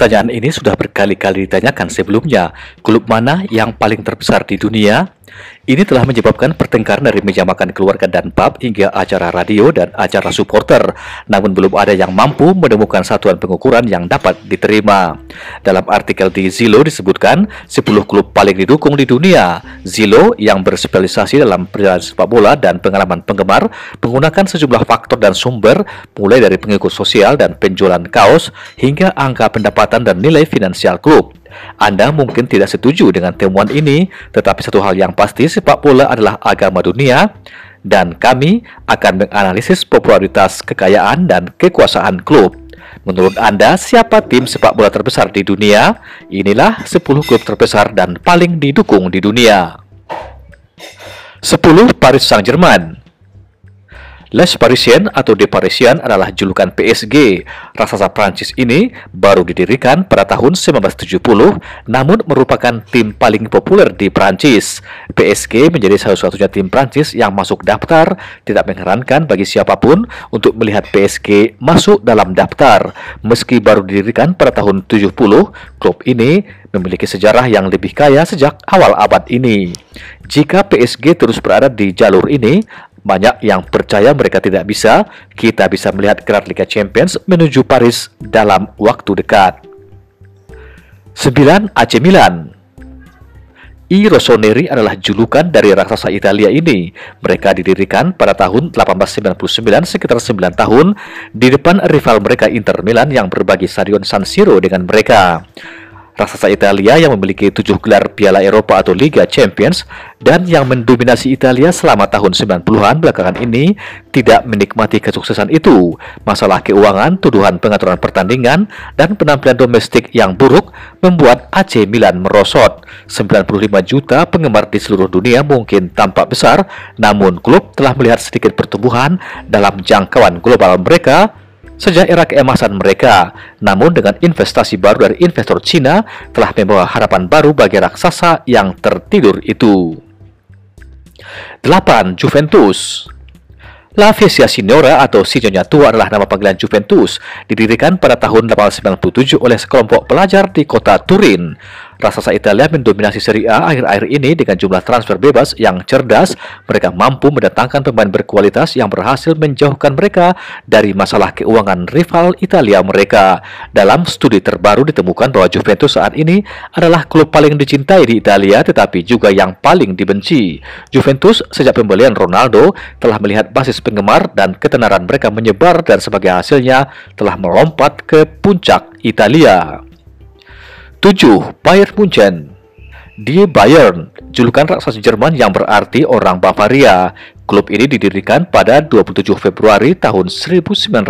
Pertanyaan ini sudah berkali-kali ditanyakan sebelumnya. Klub mana yang paling terbesar di dunia? Ini telah menyebabkan pertengkaran dari meja makan keluarga dan pub hingga acara radio dan acara supporter. Namun belum ada yang mampu menemukan satuan pengukuran yang dapat diterima. Dalam artikel di Zillow disebutkan 10 klub paling didukung di dunia. Zillow yang berspesialisasi dalam perjalanan sepak bola dan pengalaman penggemar menggunakan sejumlah faktor dan sumber mulai dari pengikut sosial dan penjualan kaos hingga angka pendapatan dan nilai finansial klub. Anda mungkin tidak setuju dengan temuan ini, tetapi satu hal yang pasti sepak bola adalah agama dunia dan kami akan menganalisis popularitas, kekayaan, dan kekuasaan klub. Menurut Anda, siapa tim sepak bola terbesar di dunia? Inilah 10 klub terbesar dan paling didukung di dunia. 10 Paris Saint-Germain Les Parisiens atau De Parisien adalah julukan PSG. Raksasa Prancis ini baru didirikan pada tahun 1970, namun merupakan tim paling populer di Prancis. PSG menjadi satu-satunya tim Prancis yang masuk daftar. Tidak mengherankan bagi siapa pun untuk melihat PSG masuk dalam daftar. Meski baru didirikan pada tahun 70, klub ini memiliki sejarah yang lebih kaya sejak awal abad ini. Jika PSG terus berada di jalur ini, banyak yang percaya mereka tidak bisa, kita bisa melihat gelar Liga Champions menuju Paris dalam waktu dekat. 9. AC Milan I Rossoneri adalah julukan dari raksasa Italia ini. Mereka didirikan pada tahun 1899 sekitar 9 tahun di depan rival mereka Inter Milan yang berbagi stadion San Siro dengan mereka raksasa Italia yang memiliki tujuh gelar Piala Eropa atau Liga Champions dan yang mendominasi Italia selama tahun 90-an belakangan ini tidak menikmati kesuksesan itu. Masalah keuangan, tuduhan pengaturan pertandingan, dan penampilan domestik yang buruk membuat AC Milan merosot. 95 juta penggemar di seluruh dunia mungkin tampak besar, namun klub telah melihat sedikit pertumbuhan dalam jangkauan global mereka sejak era keemasan mereka. Namun dengan investasi baru dari investor Cina telah membawa harapan baru bagi raksasa yang tertidur itu. 8. Juventus La Vesia Signora atau Si Nyonya Tua adalah nama panggilan Juventus, didirikan pada tahun 1897 oleh sekelompok pelajar di kota Turin. Raksasa Italia mendominasi Serie A akhir-akhir ini dengan jumlah transfer bebas yang cerdas. Mereka mampu mendatangkan pemain berkualitas yang berhasil menjauhkan mereka dari masalah keuangan rival Italia mereka. Dalam studi terbaru ditemukan bahwa Juventus saat ini adalah klub paling dicintai di Italia tetapi juga yang paling dibenci. Juventus sejak pembelian Ronaldo telah melihat basis penggemar dan ketenaran mereka menyebar dan sebagai hasilnya telah melompat ke puncak Italia. 7. Bayern Munchen Die Bayern, julukan raksasa Jerman yang berarti orang Bavaria. Klub ini didirikan pada 27 Februari tahun 1900.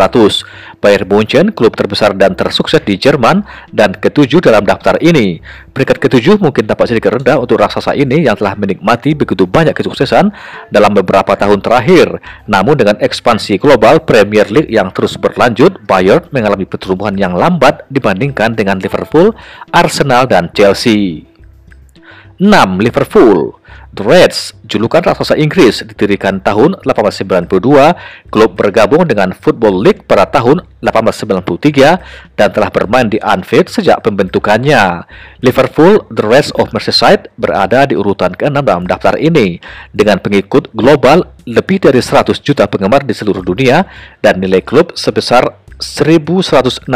Bayern Munchen, klub terbesar dan tersukses di Jerman, dan ketujuh dalam daftar ini. Peringkat ketujuh mungkin tampak sedikit rendah untuk raksasa ini yang telah menikmati begitu banyak kesuksesan dalam beberapa tahun terakhir. Namun dengan ekspansi global Premier League yang terus berlanjut, Bayern mengalami pertumbuhan yang lambat dibandingkan dengan Liverpool, Arsenal, dan Chelsea. 6. Liverpool The Reds, julukan raksasa Inggris, didirikan tahun 1892, klub bergabung dengan Football League pada tahun 1893 dan telah bermain di Anfield sejak pembentukannya. Liverpool, The Reds of Merseyside, berada di urutan ke-6 dalam daftar ini, dengan pengikut global lebih dari 100 juta penggemar di seluruh dunia dan nilai klub sebesar 1167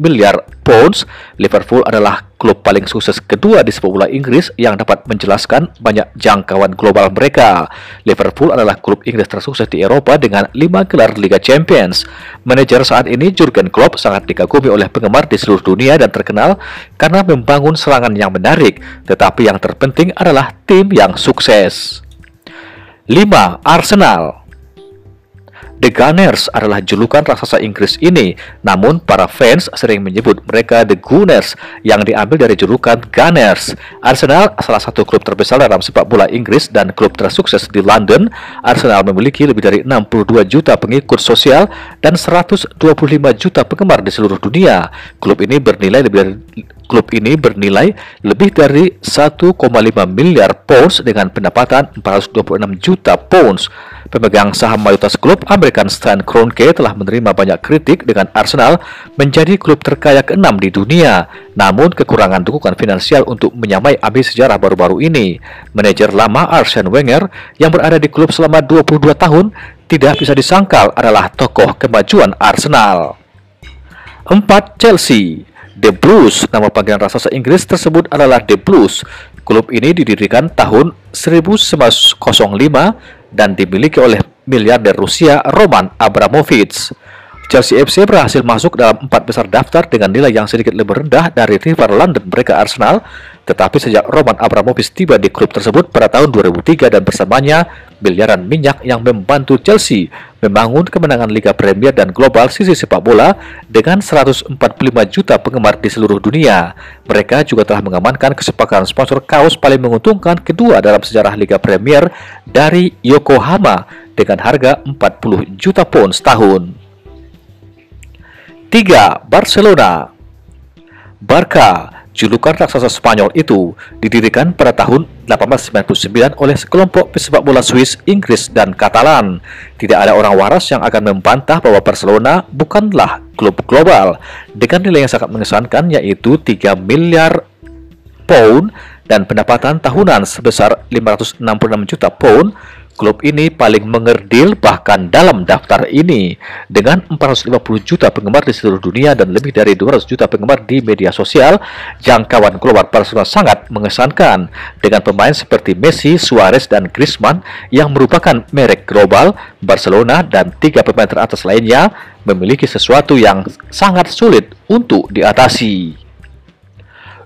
miliar pounds, Liverpool adalah klub paling sukses kedua di sepak bola Inggris yang dapat menjelaskan banyak jangkauan global mereka. Liverpool adalah klub Inggris tersukses di Eropa dengan 5 gelar Liga Champions. Manajer saat ini Jurgen Klopp sangat dikagumi oleh penggemar di seluruh dunia dan terkenal karena membangun serangan yang menarik, tetapi yang terpenting adalah tim yang sukses. 5. Arsenal The Gunners adalah julukan raksasa Inggris ini, namun para fans sering menyebut mereka The Gunners yang diambil dari julukan Gunners. Arsenal salah satu klub terbesar dalam sepak bola Inggris dan klub tersukses di London. Arsenal memiliki lebih dari 62 juta pengikut sosial dan 125 juta penggemar di seluruh dunia. Klub ini bernilai lebih dari klub ini bernilai lebih dari 1,5 miliar pounds dengan pendapatan 426 juta pounds. Pemegang saham mayoritas klub Amerika rekan Stan Kroenke telah menerima banyak kritik dengan Arsenal menjadi klub terkaya keenam di dunia, namun kekurangan dukungan finansial untuk menyamai ambisi sejarah baru-baru ini. Manajer lama Arsene Wenger yang berada di klub selama 22 tahun tidak bisa disangkal adalah tokoh kemajuan Arsenal. 4. Chelsea The Blues, nama panggilan raksasa Inggris tersebut adalah The Blues. Klub ini didirikan tahun 1905 dan dimiliki oleh miliarder Rusia Roman Abramovich. Chelsea FC berhasil masuk dalam empat besar daftar dengan nilai yang sedikit lebih rendah dari rival London mereka Arsenal, tetapi sejak Roman Abramovich tiba di klub tersebut pada tahun 2003 dan bersamanya miliaran minyak yang membantu Chelsea membangun kemenangan Liga Premier dan global sisi sepak bola dengan 145 juta penggemar di seluruh dunia. Mereka juga telah mengamankan kesepakatan sponsor kaos paling menguntungkan kedua dalam sejarah Liga Premier dari Yokohama dengan harga 40 juta pound setahun. 3. Barcelona Barca, julukan raksasa Spanyol itu, didirikan pada tahun 1899 oleh sekelompok pesepak bola Swiss, Inggris, dan Katalan. Tidak ada orang waras yang akan membantah bahwa Barcelona bukanlah klub global dengan nilai yang sangat mengesankan yaitu 3 miliar pound dan pendapatan tahunan sebesar 566 juta pound Klub ini paling mengerdil bahkan dalam daftar ini dengan 450 juta penggemar di seluruh dunia dan lebih dari 200 juta penggemar di media sosial. Jangkauan keluar Barcelona sangat mengesankan dengan pemain seperti Messi, Suarez, dan Griezmann yang merupakan merek global. Barcelona dan tiga pemain teratas lainnya memiliki sesuatu yang sangat sulit untuk diatasi.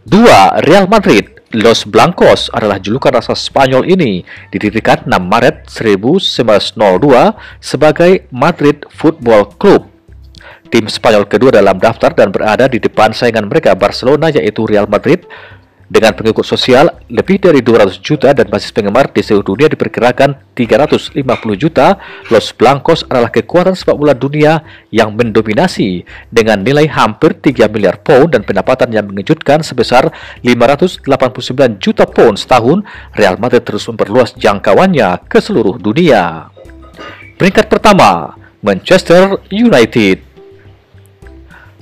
2. Real Madrid Los Blancos adalah julukan rasa Spanyol ini, didirikan 6 Maret 1902 sebagai Madrid Football Club. Tim Spanyol kedua dalam daftar dan berada di depan saingan mereka Barcelona yaitu Real Madrid dengan pengikut sosial lebih dari 200 juta dan basis penggemar di seluruh dunia diperkirakan 350 juta, Los Blancos adalah kekuatan sepak bola dunia yang mendominasi dengan nilai hampir 3 miliar pound dan pendapatan yang mengejutkan sebesar 589 juta pound setahun. Real Madrid terus memperluas jangkauannya ke seluruh dunia. Peringkat pertama, Manchester United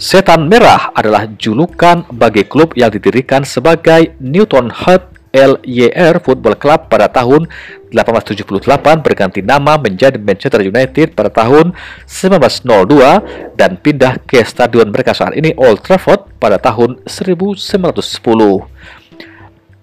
Setan Merah adalah julukan bagi klub yang didirikan sebagai Newton Hub LYR Football Club pada tahun 1878 berganti nama menjadi Manchester United pada tahun 1902 dan pindah ke stadion mereka saat ini Old Trafford pada tahun 1910.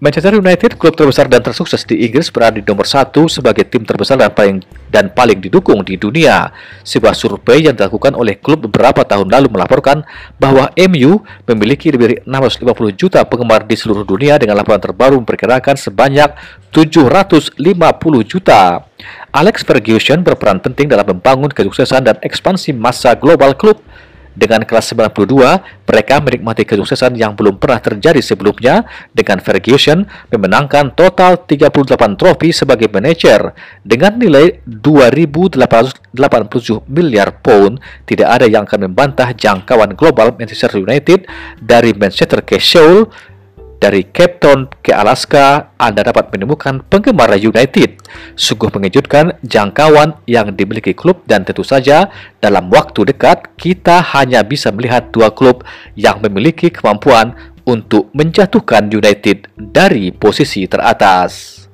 Manchester United, klub terbesar dan tersukses di Inggris, berada di nomor satu sebagai tim terbesar dan paling dan paling didukung di dunia. Sebuah survei yang dilakukan oleh klub beberapa tahun lalu melaporkan bahwa MU memiliki lebih dari 650 juta penggemar di seluruh dunia dengan laporan terbaru memperkirakan sebanyak 750 juta. Alex Ferguson berperan penting dalam membangun kesuksesan dan ekspansi masa global klub dengan kelas 92, mereka menikmati kesuksesan yang belum pernah terjadi sebelumnya dengan Ferguson memenangkan total 38 trofi sebagai manajer dengan nilai 2.887 miliar pound. Tidak ada yang akan membantah jangkauan global Manchester United dari Manchester ke Seoul dari Cape Town ke Alaska, Anda dapat menemukan penggemar United. Sungguh mengejutkan jangkauan yang dimiliki klub dan tentu saja dalam waktu dekat kita hanya bisa melihat dua klub yang memiliki kemampuan untuk menjatuhkan United dari posisi teratas.